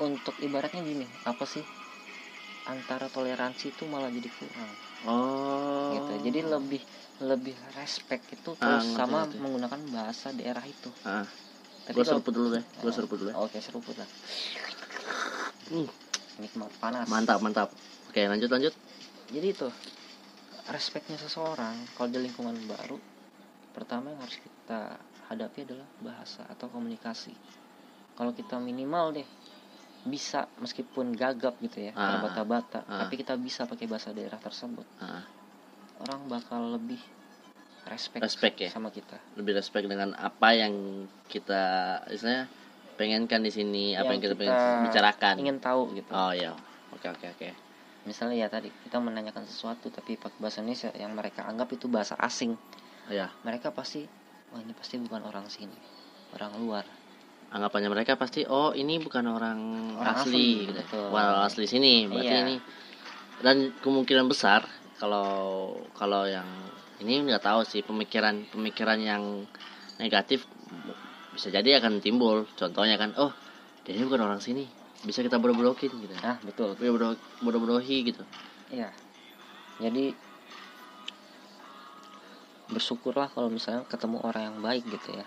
untuk ibaratnya gini apa sih? Antara toleransi itu malah jadi kurang. Oh. Gitu. Jadi lebih lebih respect itu Ah, terus ngerti, sama ngerti. menggunakan bahasa daerah itu. Ah. Gue seruput dulu deh gue seruput dulu ya. oke seruput lah. Hmm, nikmat panas. Mantap mantap. Oke lanjut lanjut. Jadi itu respectnya seseorang kalau di lingkungan baru pertama yang harus kita hadapi adalah bahasa atau komunikasi. Kalau kita minimal deh bisa meskipun gagap gitu ya Ah. bata-bata Ah. tapi kita bisa pakai bahasa daerah tersebut. Ah, orang bakal lebih respect, Respect ya? sama kita. Lebih respect dengan apa yang kita istilahnya pengenkan di sini apa yang kita, pengen bicarakan. ingin tahu gitu. Oh iya. Oke oke oke. Misalnya ya tadi kita menanyakan sesuatu tapi pakai bahasa Indonesia yang mereka anggap itu bahasa asing. Oh, ya mereka pasti wah ini pasti bukan orang sini. Orang luar anggapannya mereka pasti oh ini bukan orang, Orang asli, asli, gitu. asli sini berarti Iya. ini dan kemungkinan besar kalau kalau yang ini nggak tahu sih pemikiran pemikiran yang negatif bisa jadi akan timbul contohnya kan oh dia ini bukan orang sini bisa kita bodoh-bodohin gitu nah betul Ya, bodoh bodoh-bodohi gitu Iya. Jadi bersyukurlah kalau misalnya ketemu orang yang baik gitu ya.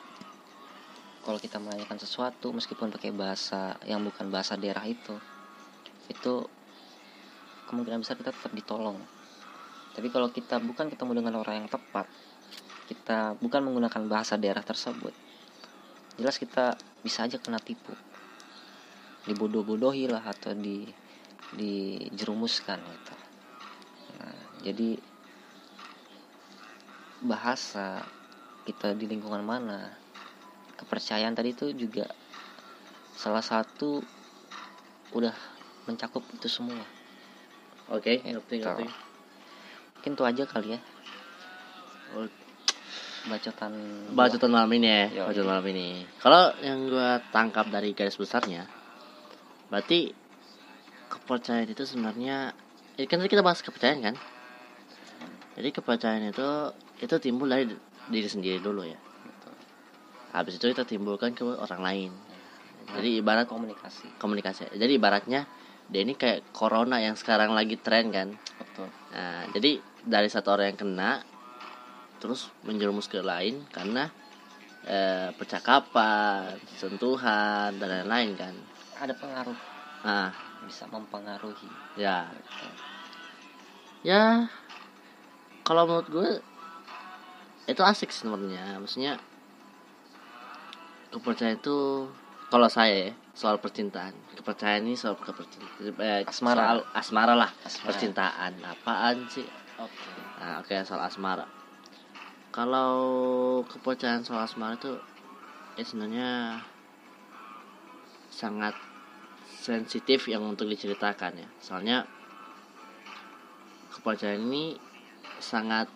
Kalau kita menanyakan sesuatu meskipun pakai bahasa yang bukan bahasa daerah itu, itu kemungkinan besar kita tetap ditolong. Tapi kalau kita bukan ketemu dengan orang yang tepat, kita bukan menggunakan bahasa daerah tersebut, jelas kita bisa aja kena tipu, dibodoh-bodohi lah atau di dijerumuskan gitu. Nah, jadi bahasa kita di lingkungan mana, kepercayaan tadi itu juga salah satu udah mencakup itu semua. oke ngerti Gitu. ngerti Mungkin itu aja kali ya bacotan. bacotan malam ini ya Yo, bacotan iya. malam ini kalau yang gua tangkap dari garis besarnya berarti kepercayaan itu sebenarnya ya kan tadi kita bahas kepercayaan kan jadi kepercayaan itu itu timbul dari diri sendiri dulu ya. Habis itu kita timbulkan ke orang lain jadi ibarat komunikasi. komunikasi jadi ibaratnya dia ini kayak corona yang sekarang lagi tren kan Betul. Nah, jadi dari satu orang yang kena terus menjerumus ke lain karena eh, percakapan, sentuhan dan lain-lain kan. Ada pengaruh Nah, bisa mempengaruhi. ya, Gitu. ya kalau menurut gue itu asik sebenarnya. Maksudnya kepercayaan itu kalau saya ya, soal percintaan, kepercayaan ini soal kepercintaan, eh, Asmara. soal asmara lah, Asmara. percintaan. Apaan sih? Oke. Nah, oke soal asmara. Kalau kepercayaan soal asmara itu ya sebenarnya sangat sensitif yang untuk diceritakan ya. Soalnya kepercayaan ini sangat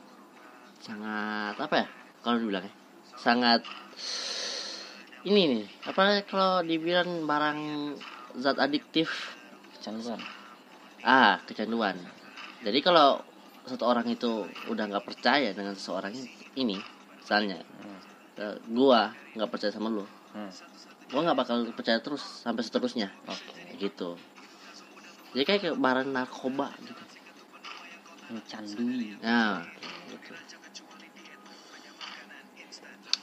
sangat apa ya? Kalau dibilangnya sangat ini nih apa kalau dibilang barang zat adiktif Kecanduan. ah kecanduan jadi kalau satu orang itu udah nggak percaya dengan seseorang ini misalnya Hmm. eh, gua nggak percaya sama lu Hmm. gua nggak bakal percaya terus sampai seterusnya Oke. gitu jadi kayak ke barang narkoba gitu Mencandui. nah gitu.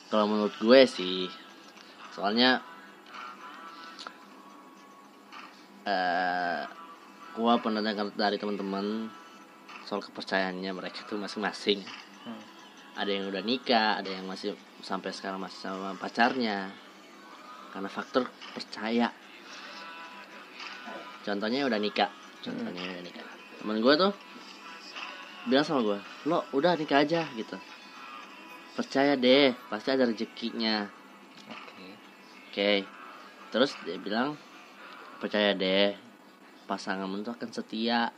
kalau menurut gue sih soalnya eh gua pernah dengar dari teman-teman soal kepercayaannya mereka tuh masing-masing. Hmm. ada yang udah nikah ada yang masih sampai sekarang masih sama pacarnya. Karena faktor percaya. Contohnya udah nikah. Contohnya udah nikah. Temen gue tuh bilang sama gue lo udah nikah aja gitu. Percaya deh pasti ada rezekinya. Oke. Terus dia bilang percaya deh pasangan tuh akan setia.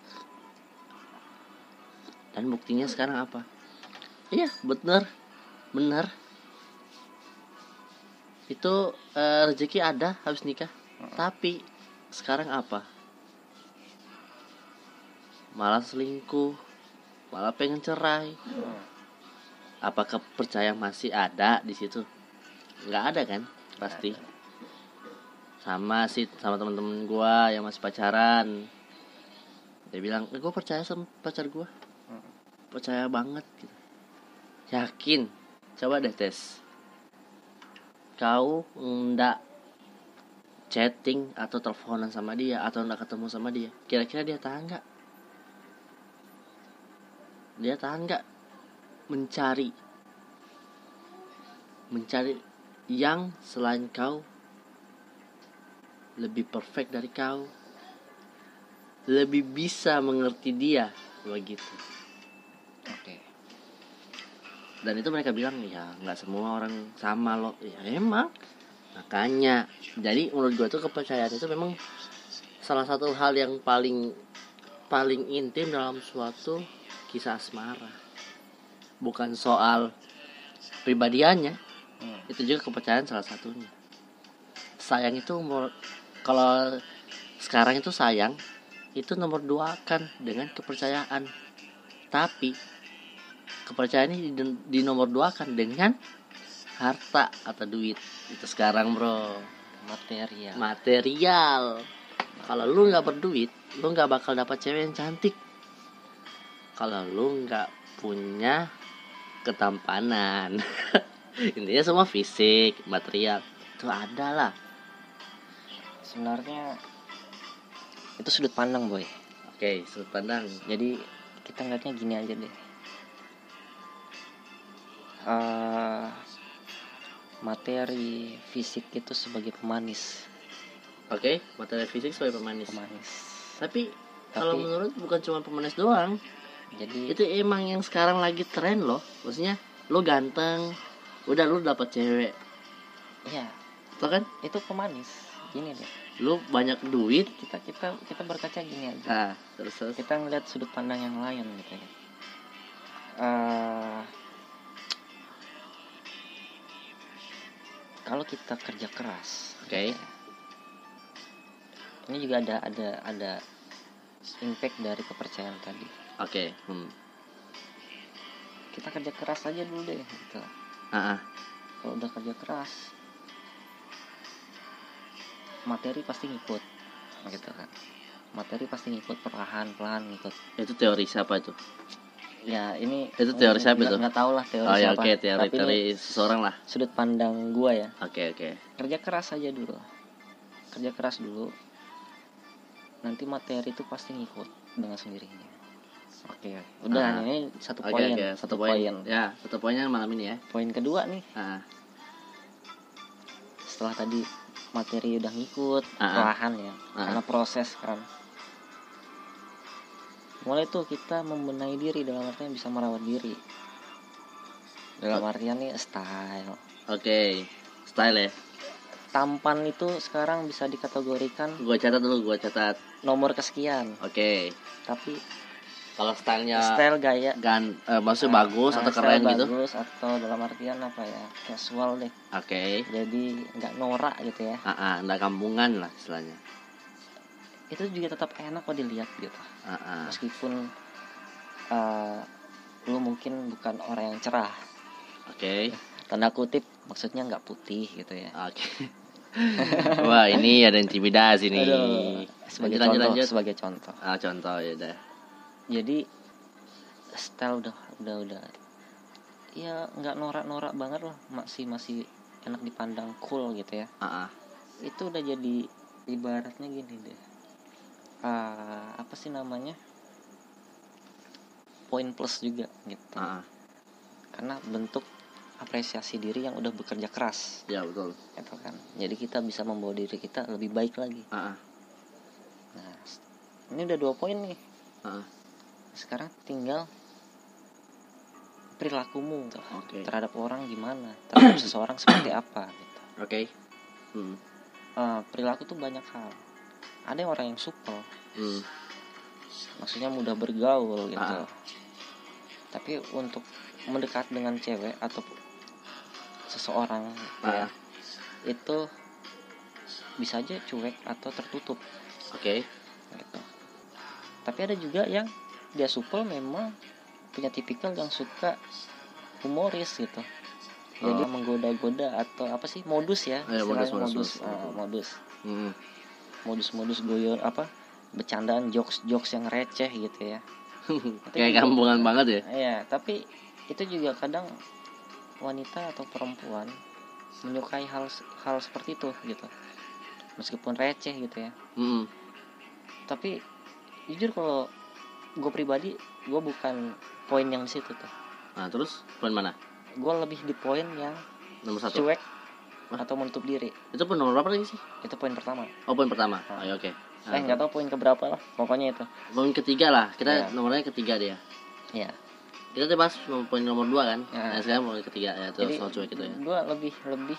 Dan buktinya sekarang apa? Iya bener. Bener. Itu eh, rezeki ada habis nikah. Tapi sekarang apa? Malah selingkuh malah pengen cerai. Apakah percaya masih ada di situ? Nggak ada kan pasti. Sama sih sama temen-temen gua yang masih pacaran. Dia bilang eh, gue percaya sama pacar gua. Hmm. percaya banget gitu. Yakin? Coba deh tes. Kau ndak chatting atau teleponan sama dia atau ndak ketemu sama dia kira-kira dia tahan nggak? Dia tahan nggak? Mencari. Mencari yang selain kau lebih perfect dari kau lebih bisa mengerti dia begitu. Oke. Dan itu mereka bilang ya nggak semua orang sama loh ya emang. Makanya jadi menurut gue tuh kepercayaan itu memang salah satu hal yang paling paling intim dalam suatu kisah asmara. Bukan soal pribadiannya. Itu juga kepercayaan salah satunya. Sayang itu umur- kalau sekarang itu sayang itu nomor dua kan dengan kepercayaan. Tapi kepercayaan ini di, di nomor dua kan dengan harta atau duit. Itu sekarang bro. Material. Material. Kalau lu nggak berduit lu nggak bakal dapat cewek yang cantik. Kalau lu nggak punya ketampanan intinya semua fisik material itu ada lah. Sebenarnya itu sudut pandang boy. Oke sudut pandang. Jadi kita ngeliatnya gini aja deh. Eh, materi fisik itu sebagai pemanis. Oke materi fisik sebagai pemanis. Pemanis. Tapi kalau Tapi- menurut bukan cuma pemanis doang. Jadi itu emang yang sekarang lagi tren loh. Maksudnya lu ganteng udah lu dapat cewek. Ya Tau kan? Itu pemanis. Gini deh. Lu banyak duit? Kita kita kita berkaca gini aja. Nah terus terus. Kita ngeliat sudut pandang yang lain gitu ya. Eh, kalau kita kerja keras Oke. gitu ya, ini juga ada ada ada impact dari kepercayaan tadi. Oke hmm. kita kerja keras aja dulu deh gitu Kalau udah kerja keras materi pasti ngikut gitu kan. Materi pasti ngikut perlahan pelan ngikut. Itu teori siapa itu? Ya ini Itu teori siapa itu? nggak tahu lah teori oh ya siapa. oke teori Tapi teori seseorang lah. sudut pandang gua ya. Oke oke. Kerja keras aja dulu kerja keras dulu nanti materi itu pasti ngikut dengan sendirinya oke udah Ah. ini satu oke poin. oke satu satu poin. poin. Ya satu poinnya malam ini ya. Poin kedua nih. Ah. Setelah tadi materi udah ngikut Ah, ah. perlahan ya. Ah. karena proses kan. Mulai tuh kita membenahi diri dalam artian bisa merawat diri. Dalam artian nih style. Oke style ya. Tampan itu sekarang bisa dikategorikan gua catat dulu gua catat. nomor kesekian. Oke. Tapi kalau stylenya style gaya. gan eh, maksudnya bagus Nah, atau keren gitu? bagus atau dalam artian apa ya casual deh. Oke. Jadi nggak norak gitu ya. Ah ah nggak kampungan lah istilahnya. Itu juga tetap enak kok dilihat gitu. Ah ah. Meskipun eh, lu mungkin bukan orang yang cerah. Oke. Tanda kutip maksudnya nggak putih gitu ya. Oke. Wah ini ada intimidasi nih. Aduh, sebagai lanjut, contoh lanjut, sebagai contoh. Ah contoh ya udah jadi style udah udah udah ya nggak norak-norak banget lah masih masih enak dipandang cool gitu ya. Ah ah itu udah jadi ibaratnya gini deh. Ah, apa sih namanya? Poin plus juga gitu. Ah ah. karena bentuk apresiasi diri yang udah bekerja keras. Ya betul. Gitu kan. Jadi kita bisa membawa diri kita lebih baik lagi. Ah ah nah ini udah dua poin nih. Ah ah. Sekarang tinggal perilakumu tuh Oke. terhadap orang gimana? Terhadap seseorang seperti apa gitu. Oke. Hmm. Eh, perilaku tuh banyak hal. Ada yang orang yang supel hmm. Maksudnya mudah bergaul gitu. Ah. tapi untuk mendekat dengan cewek atau seseorang gitu ah. ya, itu bisa aja cuek atau tertutup. Oke. Gitu. Tapi ada juga yang dia supel memang punya tipikal yang suka humoris gitu jadi Oh. menggoda-goda atau apa sih modus ya ya, modus, istilahnya modus, modus. Ah, modus Hmm. modus-modus guyon apa bercandaan jokes-jokes yang receh gitu ya kayak kampungan banget ya Iya, tapi itu juga kadang wanita atau perempuan menyukai hal hal seperti itu gitu. Meskipun receh gitu ya. Hmm. Tapi jujur kalau gue pribadi gue bukan poin yang di situ tuh. nah terus poin mana Gue lebih di poin yang nomor satu cuek Hah? atau menutup diri. itu pun nomor berapa lagi sih Itu poin pertama. oh poin pertama Ah. ayo oke eh nggak tahu poin keberapa lah. Pokoknya itu. poin ketiga lah kita Iya. nomornya ketiga dia Ya. kita tadi bahas nomor- poin nomor dua kan Ya. nah sekarang poin ketiga ya terus Jadi soal cuek itu ya gue lebih lebih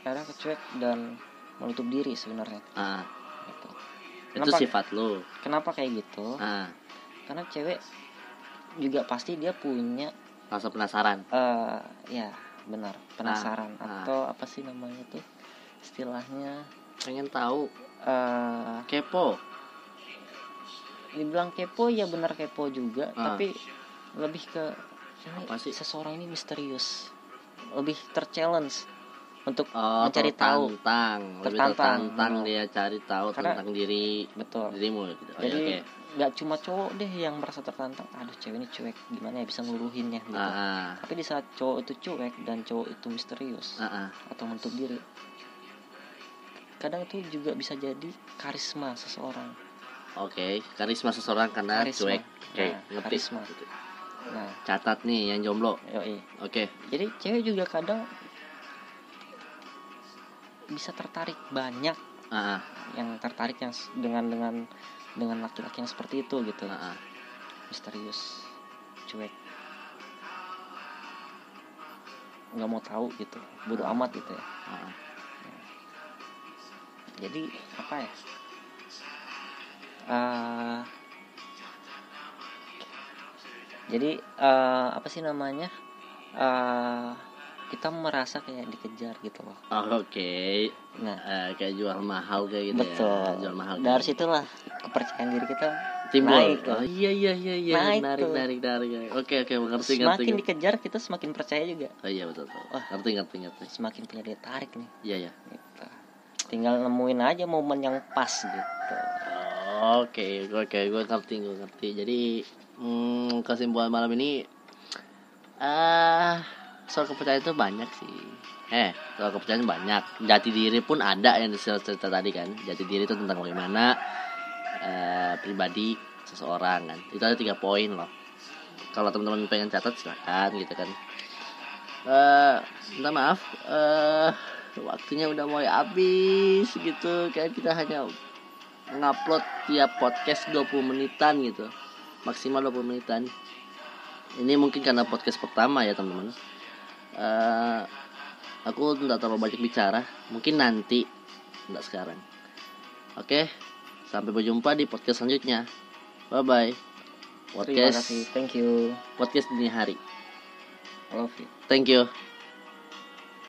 karena kecuek dan menutup diri sebenarnya. ah Gitu. itu Kenapa- sifat lu Kenapa kayak gitu? ah karena cewek juga pasti dia punya rasa penasaran. eh ya benar penasaran. Ah. atau apa sih namanya tuh istilahnya? Pengen tahu. Eh kepo. dibilang kepo ya benar kepo juga. Ah. tapi lebih ke ini Apa sih? seseorang ini misterius. Lebih terchallenge untuk oh mencari tahu. lebih Tertantang. tertantang Hmm. dia cari tahu Karena- tentang diri betul. dirimu gitu. Oh, jadi ya, oke nggak cuma cowok deh yang merasa tertantang aduh cewek ini cuek gimana ya bisa ngeluruhinnya gitu ah, tapi di saat cowok itu cuek dan cowok itu misterius ah, ah. atau menutup diri kadang itu juga bisa jadi karisma seseorang Oke, karisma seseorang karena Karisma. cuek. Oke, Nah, ngerti. karisma. nah Catat nih yang jomblo. Oke. jadi cewek juga kadang bisa tertarik banyak Ah, yang tertarik yang dengan dengan dengan laki-laki yang seperti itu gitu. Ah. misterius cuek. Nggak mau tahu gitu. Bodoh amat gitu ya. Ah. jadi apa ya? Eh, jadi eh, apa sih namanya? Eh, kita merasa kayak dikejar gitu loh Oh, Oke. nah Eh, kayak jual mahal kayak gitu betul ya. Jual mahal. dari gitu. situlah kepercayaan diri kita timbul. naik oh iya iya iya iya. Naik Narik tuh. narik narik. Oke oke mengerti ngerti. semakin ngerti. dikejar kita semakin percaya juga Oh iya betul betul. Wah. Ngerti ngerti ngerti. semakin punya daya tarik nih Iya iya. gitu. tinggal nemuin aja momen yang pas gitu Oke, oke, gue ngerti, gue ngerti. Jadi hmm, kesimpulan malam ini, ah soal kepercayaan itu banyak sih. Eh, soal kepercayaan banyak. Jati diri pun ada yang cerita, cerita tadi kan. Jati diri itu tentang bagaimana eh, pribadi seseorang kan. Itu ada tiga poin loh. Kalau teman-teman pengen catat silakan gitu kan. Eh, minta maaf, eh waktunya udah mulai habis gitu. Kayak kita hanya ngupload tiap podcast 20 menitan gitu maksimal 20 menitan ini mungkin karena podcast pertama ya teman-teman Eh, aku tidak terlalu banyak bicara. Mungkin nanti. Tidak sekarang. Oke sampai berjumpa di podcast selanjutnya. Bye bye terima podcast kasih. Thank you. podcast dini hari. Love you. Thank you